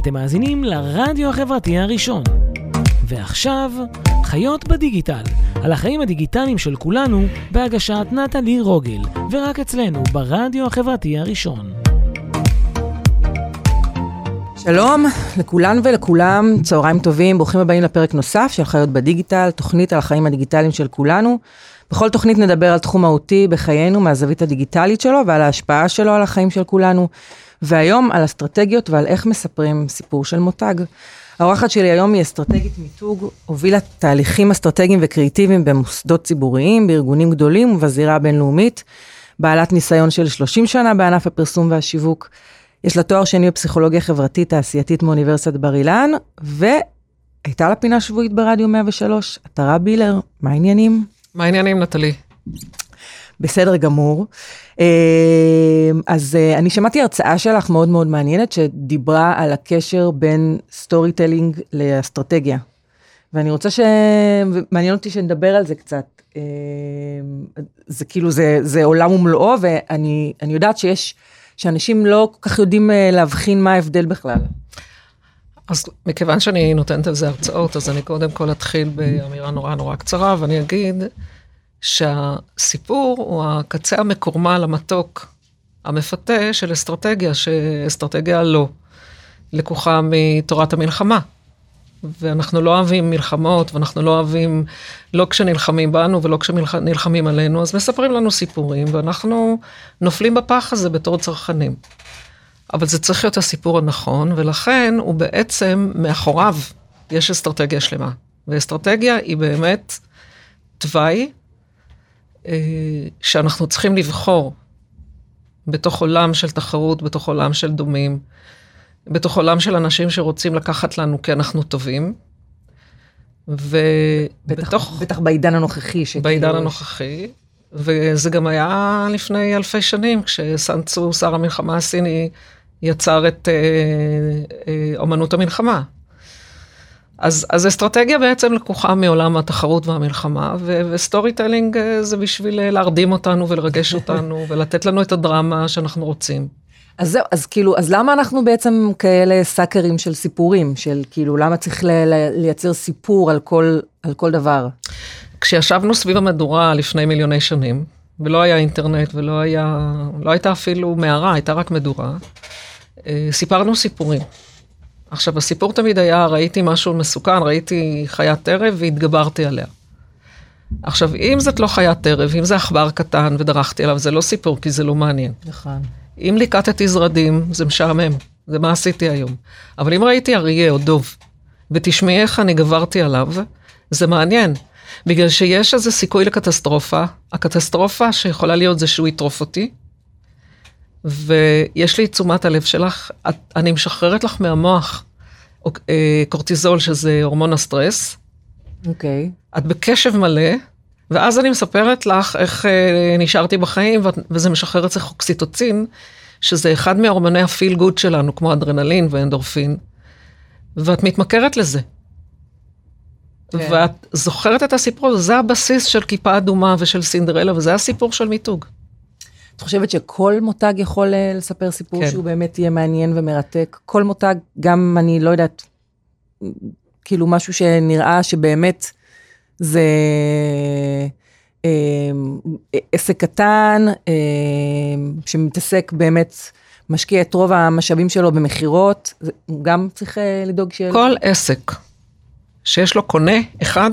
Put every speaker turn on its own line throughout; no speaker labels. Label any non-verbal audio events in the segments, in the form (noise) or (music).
אתם מאזינים לרדיו החברתי הראשון. ועכשיו, חיות בדיגיטל, על החיים הדיגיטליים של כולנו, בהגשת נטלי רוגל, ורק אצלנו, ברדיו החברתי הראשון.
שלום לכולן ולכולם, צהריים טובים, ברוכים הבאים לפרק נוסף של חיות בדיגיטל, תוכנית על החיים הדיגיטליים של כולנו. בכל תוכנית נדבר על תחום מהותי בחיינו מהזווית הדיגיטלית שלו ועל ההשפעה שלו על החיים של כולנו. והיום על אסטרטגיות ועל איך מספרים סיפור של מותג. האורחת שלי היום היא אסטרטגית מיתוג, הובילה תהליכים אסטרטגיים וקריאיטיביים במוסדות ציבוריים, בארגונים גדולים ובזירה הבינלאומית, בעלת ניסיון של 30 שנה בענף הפרסום והשיווק. יש לה תואר שני בפסיכולוגיה חברתית תעשייתית מאוניברסיטת בר אילן, והייתה לה פינה שבועית ברדיו 103, עטרה בילר, מה העניינים?
מה העניינים, נטלי?
בסדר גמור. אז אני שמעתי הרצאה שלך מאוד מאוד מעניינת, שדיברה על הקשר בין storytelling לאסטרטגיה. ואני רוצה ש... מעניין אותי שנדבר על זה קצת. זה כאילו, זה, זה עולם ומלואו, ואני יודעת שיש, שאנשים לא כל כך יודעים להבחין מה ההבדל בכלל.
אז מכיוון שאני נותנת על זה הרצאות, אז אני קודם כל אתחיל באמירה נורא נורא קצרה, ואני אגיד שהסיפור הוא הקצה המקורמל, המתוק, המפתה של אסטרטגיה, שאסטרטגיה לא לקוחה מתורת המלחמה. ואנחנו לא אוהבים מלחמות, ואנחנו לא אוהבים, לא כשנלחמים בנו ולא כשנלחמים עלינו, אז מספרים לנו סיפורים, ואנחנו נופלים בפח הזה בתור צרכנים. אבל זה צריך להיות הסיפור הנכון, ולכן הוא בעצם, מאחוריו יש אסטרטגיה שלמה. ואסטרטגיה היא באמת תוואי שאנחנו צריכים לבחור בתוך עולם של תחרות, בתוך עולם של דומים, בתוך עולם של אנשים שרוצים לקחת לנו כי אנחנו טובים.
ובתוך... בטח בעידן הנוכחי.
שכאילו... בעידן הנוכחי. וזה גם היה לפני אלפי שנים, כשסנצו, שר המלחמה הסיני, יצר את אה, אה, אומנות המלחמה. אז, אז אסטרטגיה בעצם לקוחה מעולם התחרות והמלחמה, ו- ו storytelling אה, זה בשביל אה, להרדים אותנו ולרגש אותנו (laughs) ולתת לנו את הדרמה שאנחנו רוצים.
אז זהו, אז כאילו, אז למה אנחנו בעצם כאלה סאקרים של סיפורים, של כאילו, למה צריך ל- ל- לייצר סיפור על כל, על כל דבר?
כשישבנו סביב המדורה לפני מיליוני שנים, ולא היה אינטרנט ולא היה, לא הייתה אפילו מערה, הייתה רק מדורה, אה, סיפרנו סיפורים. עכשיו, הסיפור תמיד היה, ראיתי משהו מסוכן, ראיתי חיית טרף והתגברתי עליה. עכשיו, אם זאת לא חיית טרף, אם זה עכבר קטן ודרכתי עליו, זה לא סיפור, כי זה לא מעניין.
נכון.
אם ליקטתי זרדים, זה משעמם, זה מה עשיתי היום. אבל אם ראיתי אריה או דוב, ותשמעי איך אני גברתי עליו, זה מעניין. בגלל שיש איזה סיכוי לקטסטרופה, הקטסטרופה שיכולה להיות זה שהוא יטרוף אותי, ויש לי תשומת הלב שלך, את, אני משחררת לך מהמוח אה, קורטיזול, שזה הורמון הסטרס.
אוקיי. Okay.
את בקשב מלא, ואז אני מספרת לך איך אה, נשארתי בחיים, וזה משחרר אצלך אוקסיטוצין, שזה אחד מהורמוני ה feel good שלנו, כמו אדרנלין ואנדורפין, ואת מתמכרת לזה. Okay. כן. ואת זוכרת את הסיפור זה הבסיס של כיפה אדומה ושל סינדרלה, וזה הסיפור של מיתוג.
את חושבת שכל מותג יכול אה, לספר סיפור כן. שהוא באמת יהיה מעניין ומרתק? כל מותג, גם אני לא יודעת, כאילו משהו שנראה שבאמת זה אה, עסק קטן, אה, שמתעסק באמת, משקיע את רוב המשאבים שלו במכירות, הוא גם צריך אה, לדאוג ש...
כל עסק שיש לו קונה אחד,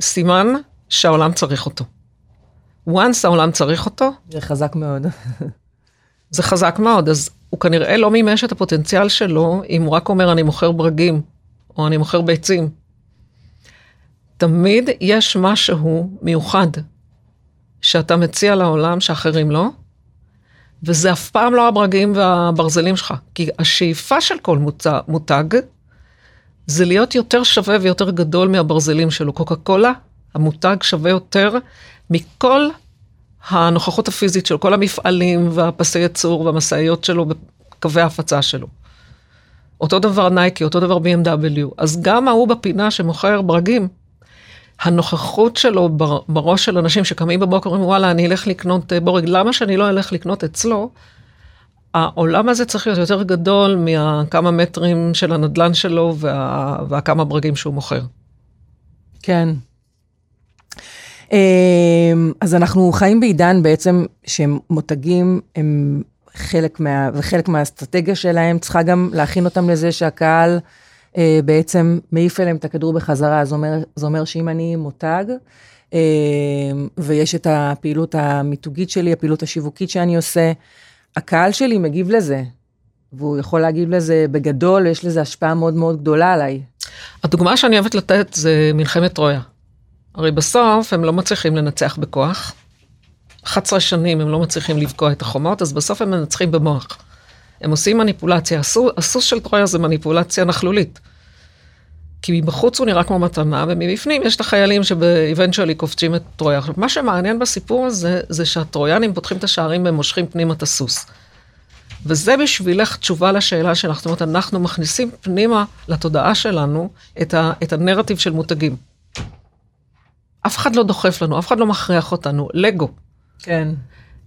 סימן שהעולם צריך אותו. Once העולם צריך אותו.
זה חזק מאוד.
זה חזק מאוד, אז הוא כנראה לא מימש את הפוטנציאל שלו אם הוא רק אומר אני מוכר ברגים, או אני מוכר ביצים. תמיד יש משהו מיוחד שאתה מציע לעולם שאחרים לא, וזה אף פעם לא הברגים והברזלים שלך. כי השאיפה של כל מותג, מותג זה להיות יותר שווה ויותר גדול מהברזלים שלו. קוקה קולה, המותג שווה יותר מכל הנוכחות הפיזית של כל המפעלים והפסי ייצור והמשאיות שלו בקווי ההפצה שלו. אותו דבר נייקי, אותו דבר BMW. אז גם ההוא בפינה שמוכר ברגים, הנוכחות שלו בראש של אנשים שקמים בבוקר אומרים וואלה אני אלך לקנות אה, בורג, למה שאני לא אלך לקנות אצלו? העולם הזה צריך להיות יותר גדול מהכמה מטרים של הנדלן שלו וה, והכמה ברגים שהוא מוכר.
כן. אמ, אז אנחנו חיים בעידן בעצם שמותגים הם חלק מה... וחלק מהאסטרטגיה שלהם צריכה גם להכין אותם לזה שהקהל אה, בעצם מעיף אליהם את הכדור בחזרה. זה אומר, זה אומר שאם אני מותג, אה, ויש את הפעילות המיתוגית שלי, הפעילות השיווקית שאני עושה, הקהל שלי מגיב לזה, והוא יכול להגיב לזה בגדול, יש לזה השפעה מאוד מאוד גדולה עליי.
הדוגמה שאני אוהבת לתת זה מלחמת טרויה. הרי בסוף הם לא מצליחים לנצח בכוח. 11 שנים הם לא מצליחים לבקוע את החומות, אז בסוף הם מנצחים במוח. הם עושים מניפולציה. הסוס של טרויה זה מניפולציה נכלולית. כי מבחוץ הוא נראה כמו מתנה, ומבפנים יש את החיילים שבאבנטואלי קופצים את טרויה. עכשיו, מה שמעניין בסיפור הזה, זה שהטרויאנים פותחים את השערים והם מושכים פנימה את הסוס. וזה בשבילך תשובה לשאלה שלך, זאת אומרת, אנחנו מכניסים פנימה לתודעה שלנו את, ה, את הנרטיב של מותגים. אף אחד לא דוחף לנו, אף אחד לא מכריח אותנו. לגו.
כן.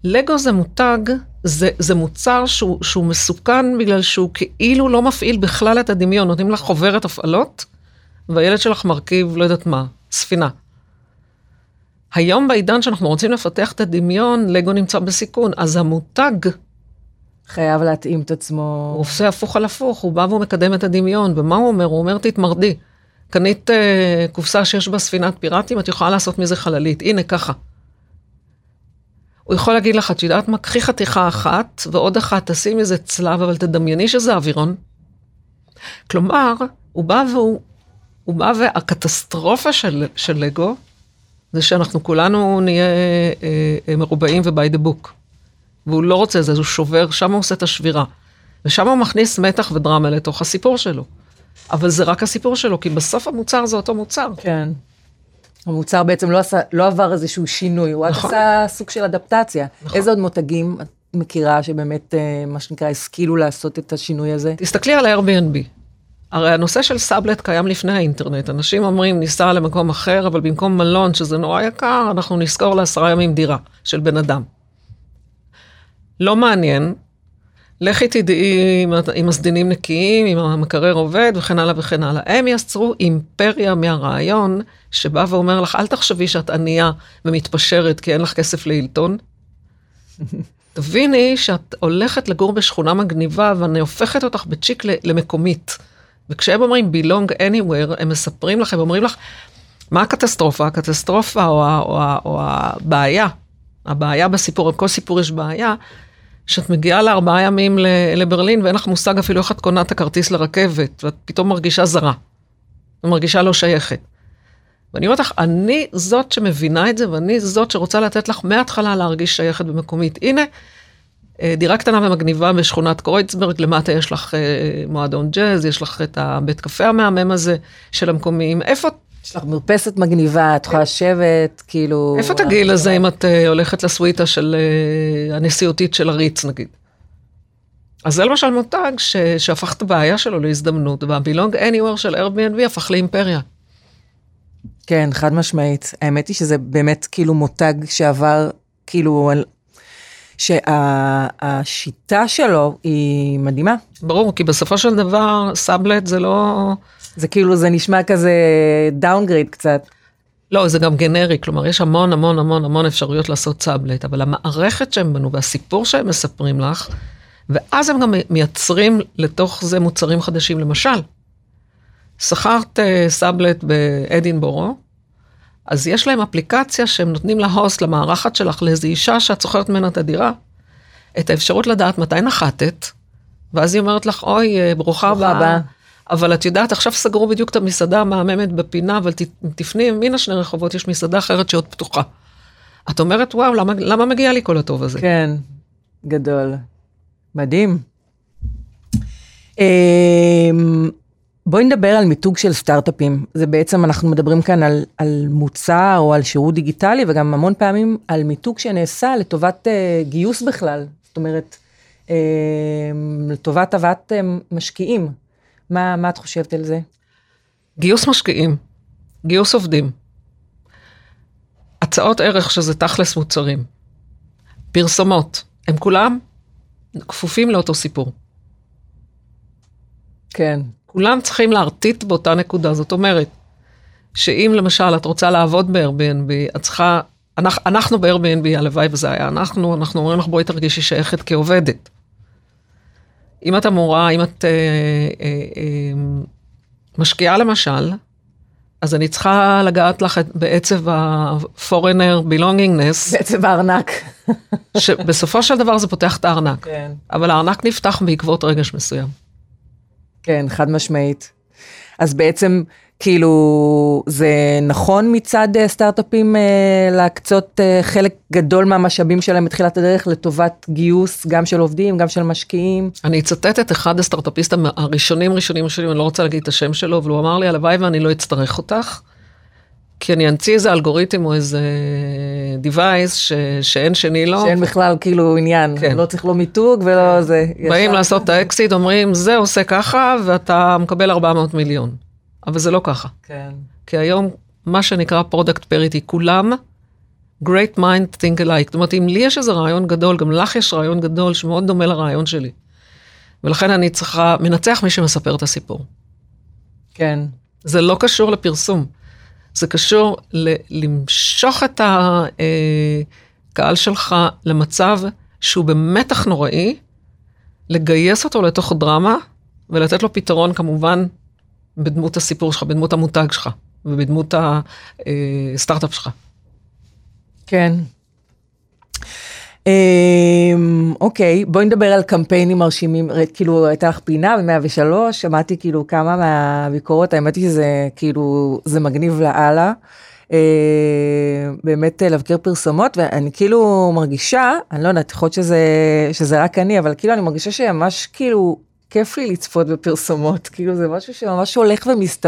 לגו זה מותג, זה, זה מוצר שהוא, שהוא מסוכן בגלל שהוא כאילו לא מפעיל בכלל את הדמיון. נותנים לך חוברת הפעלות, והילד שלך מרכיב, לא יודעת מה, ספינה. היום בעידן שאנחנו רוצים לפתח את הדמיון, לגו נמצא בסיכון, אז המותג...
חייב להתאים את עצמו.
הוא עושה הפוך על הפוך, הוא בא והוא מקדם את הדמיון, ומה הוא אומר? הוא אומר, תתמרדי. קנית uh, קופסה שיש בה ספינת פיראטים, את יכולה לעשות מזה חללית, הנה ככה. הוא יכול להגיד לך, את יודעת מה, קחי חתיכה אחת ועוד אחת, תשים איזה צלב, אבל תדמייני שזה אווירון. כלומר, הוא בא והוא, הוא בא והקטסטרופה של, של לגו, זה שאנחנו כולנו נהיה אה, אה, מרובעים ו-by the book. והוא לא רוצה את זה, אז הוא שובר, שם הוא עושה את השבירה. ושם הוא מכניס מתח ודרמה לתוך הסיפור שלו. אבל זה רק הסיפור שלו, כי בסוף המוצר זה אותו מוצר.
כן. המוצר בעצם לא, עשה, לא עבר איזשהו שינוי, הוא נכון. עשה סוג של אדפטציה. נכון. איזה עוד מותגים את מכירה שבאמת, אה, מה שנקרא, השכילו לעשות את השינוי הזה?
תסתכלי על Airbnb. הרי הנושא של סאבלט קיים לפני האינטרנט. אנשים אומרים, ניסע למקום אחר, אבל במקום מלון, שזה נורא יקר, אנחנו נשכור לעשרה ימים דירה של בן אדם. לא מעניין, לכי תדעי עם הסדינים נקיים, עם המקרר עובד וכן הלאה וכן הלאה. הם יצרו אימפריה מהרעיון שבא ואומר לך, אל תחשבי שאת ענייה ומתפשרת כי אין לך כסף להילטון. (laughs) תביני שאת הולכת לגור בשכונה מגניבה ואני הופכת אותך בצ'יק למקומית. וכשהם אומרים belong anywhere, הם מספרים לך, הם אומרים לך, מה הקטסטרופה? הקטסטרופה או, או, או, או הבעיה, הבעיה בסיפור, בכל סיפור יש בעיה, שאת מגיעה לארבעה ימים לברלין ואין לך מושג אפילו איך את קונה את הכרטיס לרכבת, ואת פתאום מרגישה זרה, ומרגישה לא שייכת. ואני אומרת לך, אני זאת שמבינה את זה, ואני זאת שרוצה לתת לך מההתחלה להרגיש שייכת במקומית. הנה, אה, דירה קטנה ומגניבה בשכונת קרויצברג, למטה יש לך אה, מועדון ג'אז, יש לך את הבית קפה המהמם הזה של המקומיים. איפה
יש לך מרפסת מגניבה, את יכולה לשבת, כאילו...
איפה תגיעי לזה אם את uh, הולכת לסוויטה של uh, הנשיאותית של הריץ, נגיד? אז זה למשל מותג ש... שהפך את הבעיה שלו להזדמנות, וה-Belong Anywhere של Airbnb הפך לאימפריה.
כן, חד משמעית. האמת היא שזה באמת כאילו מותג שעבר, כאילו, שהשיטה שה... שלו היא מדהימה.
ברור, כי בסופו של דבר סאבלט זה לא...
זה כאילו, זה נשמע כזה דאונגריד קצת.
לא, זה גם גנרי, כלומר, יש המון המון המון המון אפשרויות לעשות סאבלט, אבל המערכת שהם בנו והסיפור שהם מספרים לך, ואז הם גם מייצרים לתוך זה מוצרים חדשים. למשל, שכרת סאבלט באדינבורו, אז יש להם אפליקציה שהם נותנים להוסט, למארחת שלך, לאיזו אישה שאת זוכרת ממנה את הדירה, את האפשרות לדעת מתי נחתת, ואז היא אומרת לך, אוי, אה, ברוכה הבאה. אבל את יודעת, עכשיו סגרו בדיוק את המסעדה המהממת בפינה, אבל תפני ימינה שני רחובות, יש מסעדה אחרת שעוד פתוחה. את אומרת, וואו, למה, למה מגיע לי כל הטוב הזה?
כן, גדול. מדהים. אמ, בואי נדבר על מיתוג של סטארט-אפים. זה בעצם, אנחנו מדברים כאן על, על מוצר או על שירות דיגיטלי, וגם המון פעמים על מיתוג שנעשה לטובת uh, גיוס בכלל. זאת אומרת, uh, לטובת הבאת uh, משקיעים. מה, מה את חושבת על זה?
גיוס משקיעים, גיוס עובדים, הצעות ערך שזה תכלס מוצרים, פרסומות, הם כולם כפופים לאותו סיפור.
כן.
כולם צריכים להרטיט באותה נקודה, זאת אומרת, שאם למשל את רוצה לעבוד ב-Airbnb, את צריכה, אנחנו, אנחנו ב-Airbnb, הלוואי וזה היה אנחנו, אנחנו אומרים לך בואי תרגישי שייכת כעובדת. אם את אמורה, אם את אה, אה, אה, משקיעה למשל, אז אני צריכה לגעת לך בעצב ה-foreigner belongingness.
בעצב הארנק. (laughs)
שבסופו של דבר זה פותח את הארנק.
כן.
אבל הארנק נפתח בעקבות רגש מסוים.
כן, חד משמעית. אז בעצם, כאילו, זה נכון מצד אה, סטארט-אפים אה, להקצות אה, חלק גדול מהמשאבים שלהם בתחילת הדרך לטובת גיוס, גם של עובדים, גם של משקיעים?
אני אצטט את אחד הסטארט-אפיסטים הראשונים, ראשונים, ראשונים, אני לא רוצה להגיד את השם שלו, אבל הוא אמר לי, הלוואי ואני לא אצטרך אותך. כי אני אמציא איזה אלגוריתם או איזה device ש, שאין שני לו.
שאין בכלל כאילו עניין, כן. לא צריך לו מיתוג ולא זה.
באים ישר. לעשות את האקסיט, אומרים זה עושה ככה ואתה מקבל 400 מיליון. אבל זה לא ככה.
כן.
כי היום מה שנקרא product parity, כולם great mind think alike. זאת אומרת, אם לי יש איזה רעיון גדול, גם לך יש רעיון גדול שמאוד דומה לרעיון שלי. ולכן אני צריכה, מנצח מי שמספר את הסיפור.
כן.
זה לא קשור לפרסום. זה קשור ל- למשוך את הקהל שלך למצב שהוא במתח נוראי, לגייס אותו לתוך דרמה, ולתת לו פתרון כמובן בדמות הסיפור שלך, בדמות המותג שלך, ובדמות הסטארט-אפ שלך.
כן. אמ, אוקיי, בואי נדבר על קמפיינים מרשימים, כאילו הייתה לך פינה ב-103, שמעתי כאילו כמה מהביקורות, האמת היא שזה כאילו, זה מגניב לאללה. אה, באמת לבקר פרסומות, ואני כאילו מרגישה, אני לא יודעת, יכול להיות שזה, שזה רק אני, אבל כאילו אני מרגישה שממש כאילו כיף לי לצפות בפרסומות, כאילו זה משהו שממש הולך ומסת...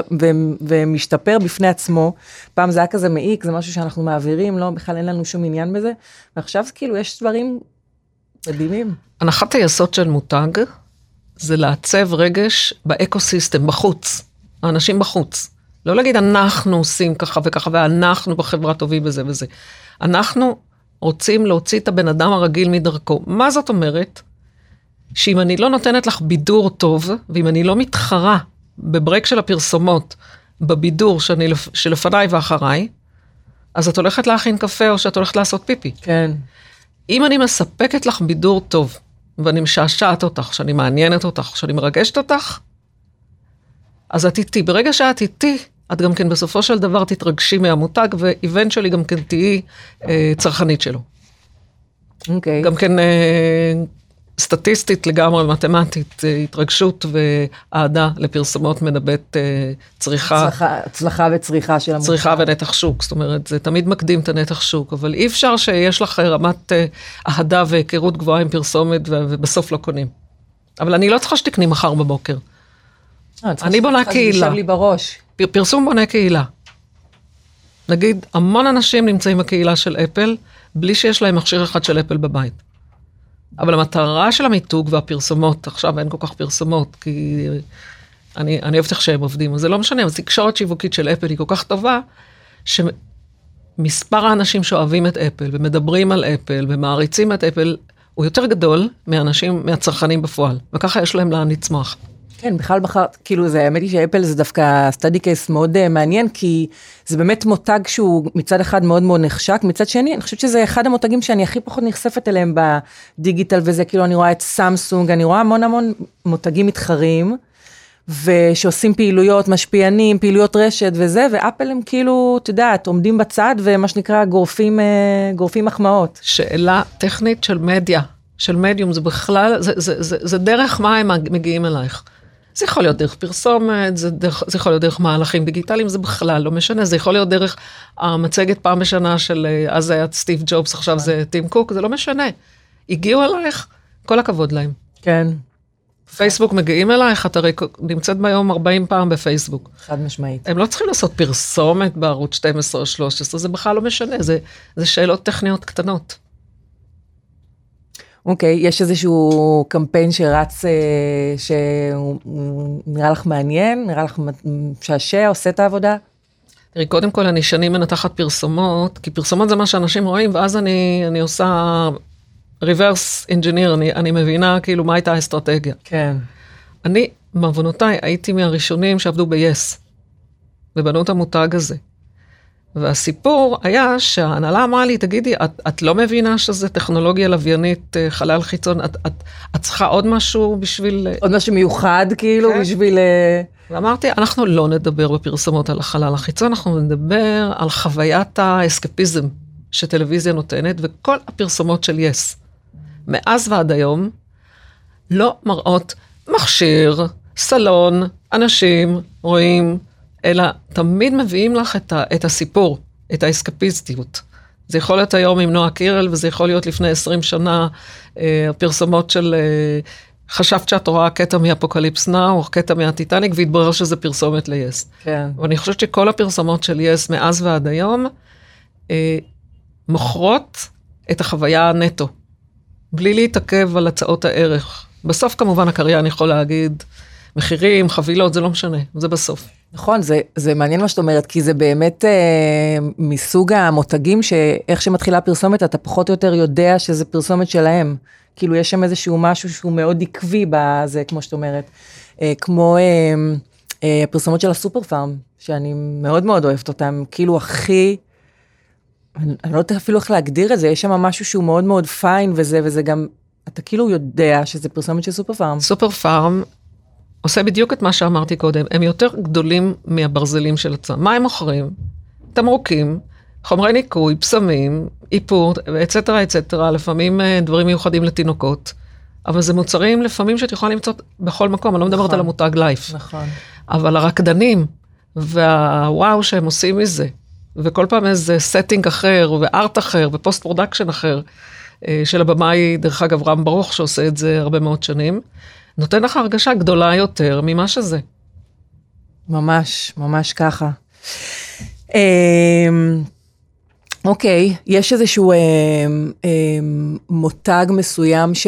ומשתפר בפני עצמו. פעם זה היה כזה מעיק, זה משהו שאנחנו מעבירים, לא, בכלל אין לנו שום עניין בזה, ועכשיו כאילו יש דברים מדהימים.
הנחת היסוד של מותג זה לעצב רגש באקו סיסטם, בחוץ, האנשים בחוץ. לא להגיד אנחנו עושים ככה וככה ואנחנו בחברה טובים בזה וזה. אנחנו רוצים להוציא את הבן אדם הרגיל מדרכו. מה זאת אומרת? שאם אני לא נותנת לך בידור טוב, ואם אני לא מתחרה בברק של הפרסומות, בבידור שאני, שלפניי ואחריי, אז את הולכת להכין קפה או שאת הולכת לעשות פיפי.
כן.
אם אני מספקת לך בידור טוב, ואני משעשעת אותך, שאני מעניינת אותך, שאני מרגשת אותך, אז את איתי. ברגע שאת איתי, את גם כן בסופו של דבר תתרגשי מהמותג, ואיבנטשלי גם כן תהיי אה, צרכנית שלו.
אוקיי. Okay.
גם כן אה, סטטיסטית לגמרי, מתמטית, אה, התרגשות ואהדה לפרסומות מנבאת אה, צריכה.
הצלחה, הצלחה וצריכה של המוצר.
צריכה ונתח שוק, זאת אומרת, זה תמיד מקדים את הנתח שוק, אבל אי אפשר שיש לך רמת אה, אהדה והיכרות גבוהה עם פרסומת ובסוף לא קונים. אבל אני לא צריכה שתקני מחר בבוקר. אני בונה קהילה.
זה לי בראש.
פרסום בונה קהילה. נגיד, המון אנשים נמצאים בקהילה של אפל, בלי שיש להם מכשיר אחד של אפל בבית. אבל המטרה של המיתוג והפרסומות, עכשיו אין כל כך פרסומות, כי אני, אני אוהבת איך שהם עובדים, אז זה לא משנה, אבל תקשורת שיווקית של אפל היא כל כך טובה, שמספר האנשים שאוהבים את אפל ומדברים על אפל ומעריצים את אפל, הוא יותר גדול מאנשים, מהצרכנים בפועל, וככה יש להם לאן לצמוח.
כן, בכלל בחרת, כאילו זה, האמת היא שאפל זה דווקא סטאדי קייס מאוד uh, מעניין, כי זה באמת מותג שהוא מצד אחד מאוד מאוד נחשק, מצד שני, אני חושבת שזה אחד המותגים שאני הכי פחות נחשפת אליהם בדיגיטל וזה, כאילו אני רואה את סמסונג, אני רואה המון המון מותגים מתחרים, ושעושים פעילויות, משפיענים, פעילויות רשת וזה, ואפל הם כאילו, את יודעת, עומדים בצד ומה שנקרא גורפים, uh, גורפים מחמאות.
שאלה טכנית של מדיה. של מדיום, זה בכלל, זה, זה, זה, זה דרך מה הם מגיעים אלייך. זה יכול להיות דרך פרסומת, זה, דרך, זה יכול להיות דרך מהלכים דיגיטליים, זה בכלל לא משנה, זה יכול להיות דרך המצגת פעם בשנה של, אה, אז היה סטיב ג'ובס, עכשיו זה טים קוק, זה לא משנה. הגיעו אלייך, כל הכבוד להם.
כן.
פייסבוק מגיעים אלייך, את הרי נמצאת ביום 40 פעם בפייסבוק.
חד משמעית.
הם לא צריכים לעשות פרסומת בערוץ 12 או 13, זה בכלל לא משנה, זה, זה שאלות טכניות קטנות.
אוקיי, okay, יש איזשהו קמפיין שרץ, אה, שהוא נראה לך מעניין, נראה לך משעשע, עושה את העבודה?
תראי, קודם כל אני שנים מנתחת פרסומות, כי פרסומות זה מה שאנשים רואים, ואז אני, אני עושה reverse engineer, אני, אני מבינה כאילו מה הייתה האסטרטגיה.
כן.
אני, בעוונותיי, הייתי מהראשונים שעבדו ב-yes, ובנו את המותג הזה. והסיפור היה שההנהלה אמרה לי, תגידי, את, את לא מבינה שזה טכנולוגיה לוויינית, אה, חלל חיצון, את, את, את צריכה עוד משהו בשביל... אה,
עוד משהו מיוחד, כאילו,
כן.
בשביל... אה,
ואמרתי, אנחנו לא נדבר בפרסומות על החלל החיצון, אנחנו נדבר על חוויית האסקפיזם שטלוויזיה נותנת, וכל הפרסומות של יס, מאז ועד היום, לא מראות מכשיר, סלון, אנשים, רואים, אלא תמיד מביאים לך את, ה, את הסיפור, את האסקפיסטיות. זה יכול להיות היום עם נועה קירל, וזה יכול להיות לפני 20 שנה, אה, הפרסומות של... אה, חשבת שאת רואה קטע מ Apocalypse Now, או קטע מהטיטניק, והתברר שזה פרסומת ליס.
כן.
ואני חושבת שכל הפרסומות של יס מאז ועד היום, אה, מוכרות את החוויה הנטו, בלי להתעכב על הצעות הערך. בסוף כמובן הקריין יכול להגיד, מחירים, חבילות, זה לא משנה, זה בסוף.
נכון, זה, זה מעניין מה שאת אומרת, כי זה באמת אה, מסוג המותגים שאיך שמתחילה הפרסומת, אתה פחות או יותר יודע שזה פרסומת שלהם. כאילו, יש שם איזשהו משהו שהוא מאוד עקבי בזה, כמו שאת אומרת. אה, כמו אה, אה, הפרסומות של הסופר פארם, שאני מאוד מאוד אוהבת אותם, כאילו הכי... אני, אני לא יודעת אפילו איך להגדיר את זה, יש שם משהו שהוא מאוד מאוד פיין וזה, וזה גם, אתה כאילו יודע שזה פרסומת של סופר פארם.
סופר פארם עושה בדיוק את מה שאמרתי קודם, הם יותר גדולים מהברזלים של עצמם. מה הם מוכרים? תמרוקים, חומרי ניקוי, פסמים, איפור, אצטרה אצטרה, לפעמים אה, דברים מיוחדים לתינוקות. אבל זה מוצרים לפעמים שאת יכולה למצוא בכל מקום, אני לא מדברת
נכון.
על המותג לייף.
נכון.
אבל הרקדנים, והוואו שהם עושים מזה, וכל פעם איזה setting אחר, ו art אחר, ו post production אחר, אה, של הבמאי, דרך אגב, רם ברוך, שעושה את זה הרבה מאוד שנים, נותן לך הרגשה גדולה יותר ממה שזה.
ממש, ממש ככה. אמ, אוקיי, יש איזשהו אמ, אמ, מותג מסוים ש...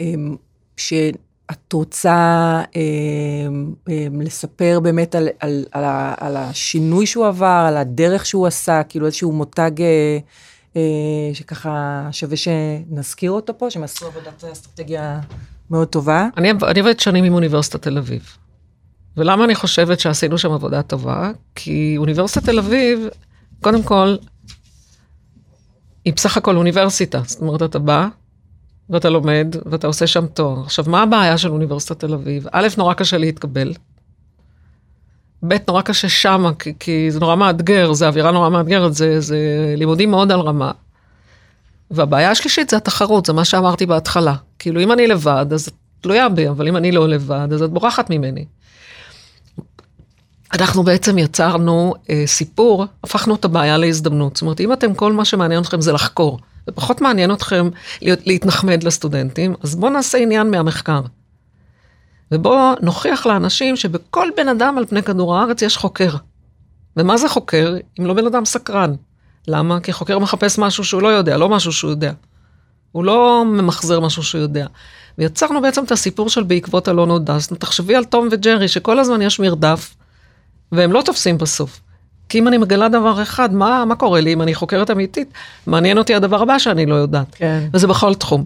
אמ, שאת רוצה אמ, אמ, לספר באמת על, על, על, ה- על השינוי שהוא עבר, על הדרך שהוא עשה, כאילו איזשהו מותג אה, אה, שככה שווה שנזכיר אותו פה, שהם עשו עבודת אסטרטגיה מאוד טובה.
אני, אני עובדת שנים עם אוניברסיטת תל אביב. ולמה אני חושבת שעשינו שם עבודה טובה? כי אוניברסיטת תל אביב, קודם כל, היא בסך הכל אוניברסיטה. זאת אומרת, אתה בא, ואתה לומד, ואתה עושה שם תואר. עכשיו, מה הבעיה של אוניברסיטת תל אביב? א', נורא קשה להתקבל. ב', נורא קשה שמה, כי, כי זה נורא מאתגר, זה אווירה נורא מאתגרת, זה, זה לימודים מאוד על רמה. והבעיה השלישית זה התחרות, זה מה שאמרתי בהתחלה. כאילו, אם אני לבד, אז את תלויה בי, אבל אם אני לא לבד, אז את בורחת ממני. אנחנו בעצם יצרנו אה, סיפור, הפכנו את הבעיה להזדמנות. זאת אומרת, אם אתם, כל מה שמעניין אתכם זה לחקור, ופחות מעניין אתכם להיות, להתנחמד לסטודנטים, אז בואו נעשה עניין מהמחקר. ובואו נוכיח לאנשים שבכל בן אדם על פני כדור הארץ יש חוקר. ומה זה חוקר אם לא בן אדם סקרן? למה? כי חוקר מחפש משהו שהוא לא יודע, לא משהו שהוא יודע. הוא לא ממחזר משהו שהוא יודע. ויצרנו בעצם את הסיפור של בעקבות הלא נודע. אז תחשבי על תום וג'רי, שכל הזמן יש מרדף, והם לא תופסים בסוף. כי אם אני מגלה דבר אחד, מה, מה קורה לי אם אני חוקרת אמיתית? מעניין אותי הדבר הבא שאני לא יודעת.
כן.
וזה בכל תחום.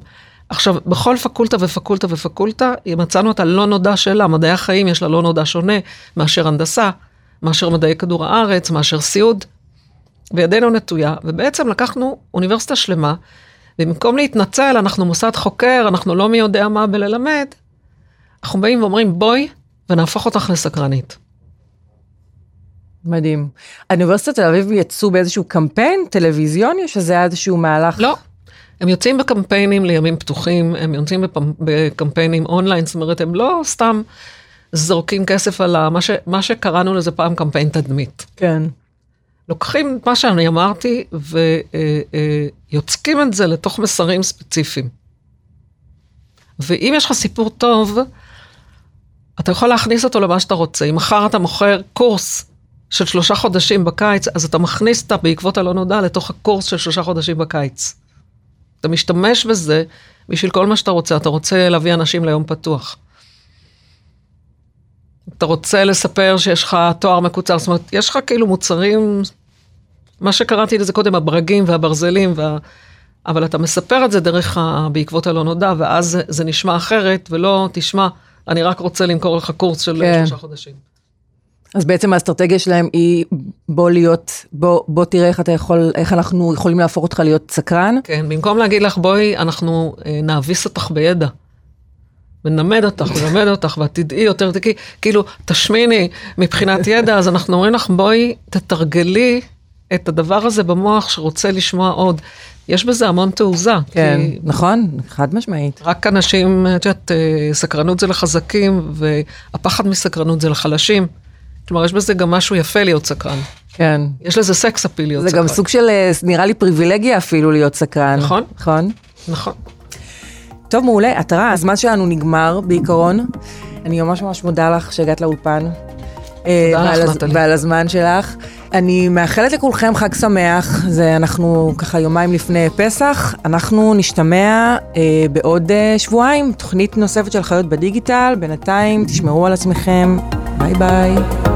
עכשיו, בכל פקולטה ופקולטה ופקולטה, מצאנו את הלא נודע שלה, מדעי החיים יש לה לא נודע שונה מאשר הנדסה, מאשר מדעי כדור הארץ, מאשר סיעוד. וידנו נטויה, ובעצם לקחנו אוניברסיטה שלמה, ובמקום להתנצל, אנחנו מוסד חוקר, אנחנו לא מי יודע מה בללמד, אנחנו באים ואומרים, בואי ונהפוך אותך לסקרנית.
מדהים. האוניברסיטת תל אביב יצאו באיזשהו קמפיין טלוויזיוני, או שזה היה איזשהו מהלך?
לא. הם יוצאים בקמפיינים לימים פתוחים, הם יוצאים. בקמפיינים אונליין, זאת אומרת, הם לא סתם זורקים כסף על. מה, ש... מה שקראנו לזה פעם קמפיין תדמית.
כן.
לוקחים את מה שאני אמרתי ויוצקים את זה לתוך מסרים ספציפיים. ואם יש לך סיפור טוב, אתה יכול להכניס אותו למה שאתה רוצה. אם מחר אתה מוכר קורס של שלושה חודשים בקיץ, אז אתה מכניס את בעקבות הלא נודע לתוך הקורס של שלושה חודשים בקיץ. אתה משתמש בזה בשביל כל מה שאתה רוצה. אתה רוצה להביא אנשים ליום פתוח. אתה רוצה לספר שיש לך תואר מקוצר, זאת אומרת, יש לך כאילו מוצרים, מה שקראתי לזה קודם, הברגים והברזלים אבל אתה מספר את זה דרך ה... בעקבות הלא נודע, ואז זה, זה נשמע אחרת, ולא תשמע, אני רק רוצה למכור לך קורס של
כן.
שלושה חודשים.
אז בעצם האסטרטגיה שלהם היא בוא להיות, בוא, בוא תראה איך אתה יכול, איך אנחנו יכולים להפוך אותך להיות סקרן.
כן, במקום להגיד לך, בואי, אנחנו אה, נאביס אותך בידע. ונלמד אותך, ונלמד אותך, ואת תדעי יותר, תדעי, כאילו, תשמיני מבחינת ידע, אז אנחנו אומרים לך, בואי, תתרגלי את הדבר הזה במוח שרוצה לשמוע עוד. יש בזה המון תעוזה.
כן,
כי
נכון, חד משמעית.
רק אנשים, את יודעת, אה, סקרנות זה לחזקים, והפחד מסקרנות זה לחלשים. כלומר, יש בזה גם משהו יפה להיות סקרן.
כן.
יש לזה סקס אפיל להיות
זה
סקרן.
גם סוג של, אה, נראה לי, פריבילגיה אפילו להיות סקרן.
נכון.
נכון.
נכון.
טוב, מעולה. עטרה, הזמן שלנו נגמר בעיקרון. אני ממש ממש מודה לך שהגעת לאולפן. אה,
תודה לך, נטלי.
ועל הזמן שלך. אני מאחלת לכולכם חג שמח, זה אנחנו ככה יומיים לפני פסח. אנחנו נשתמע אה, בעוד אה, שבועיים, תוכנית נוספת של חיות בדיגיטל. בינתיים תשמרו על עצמכם. ביי ביי.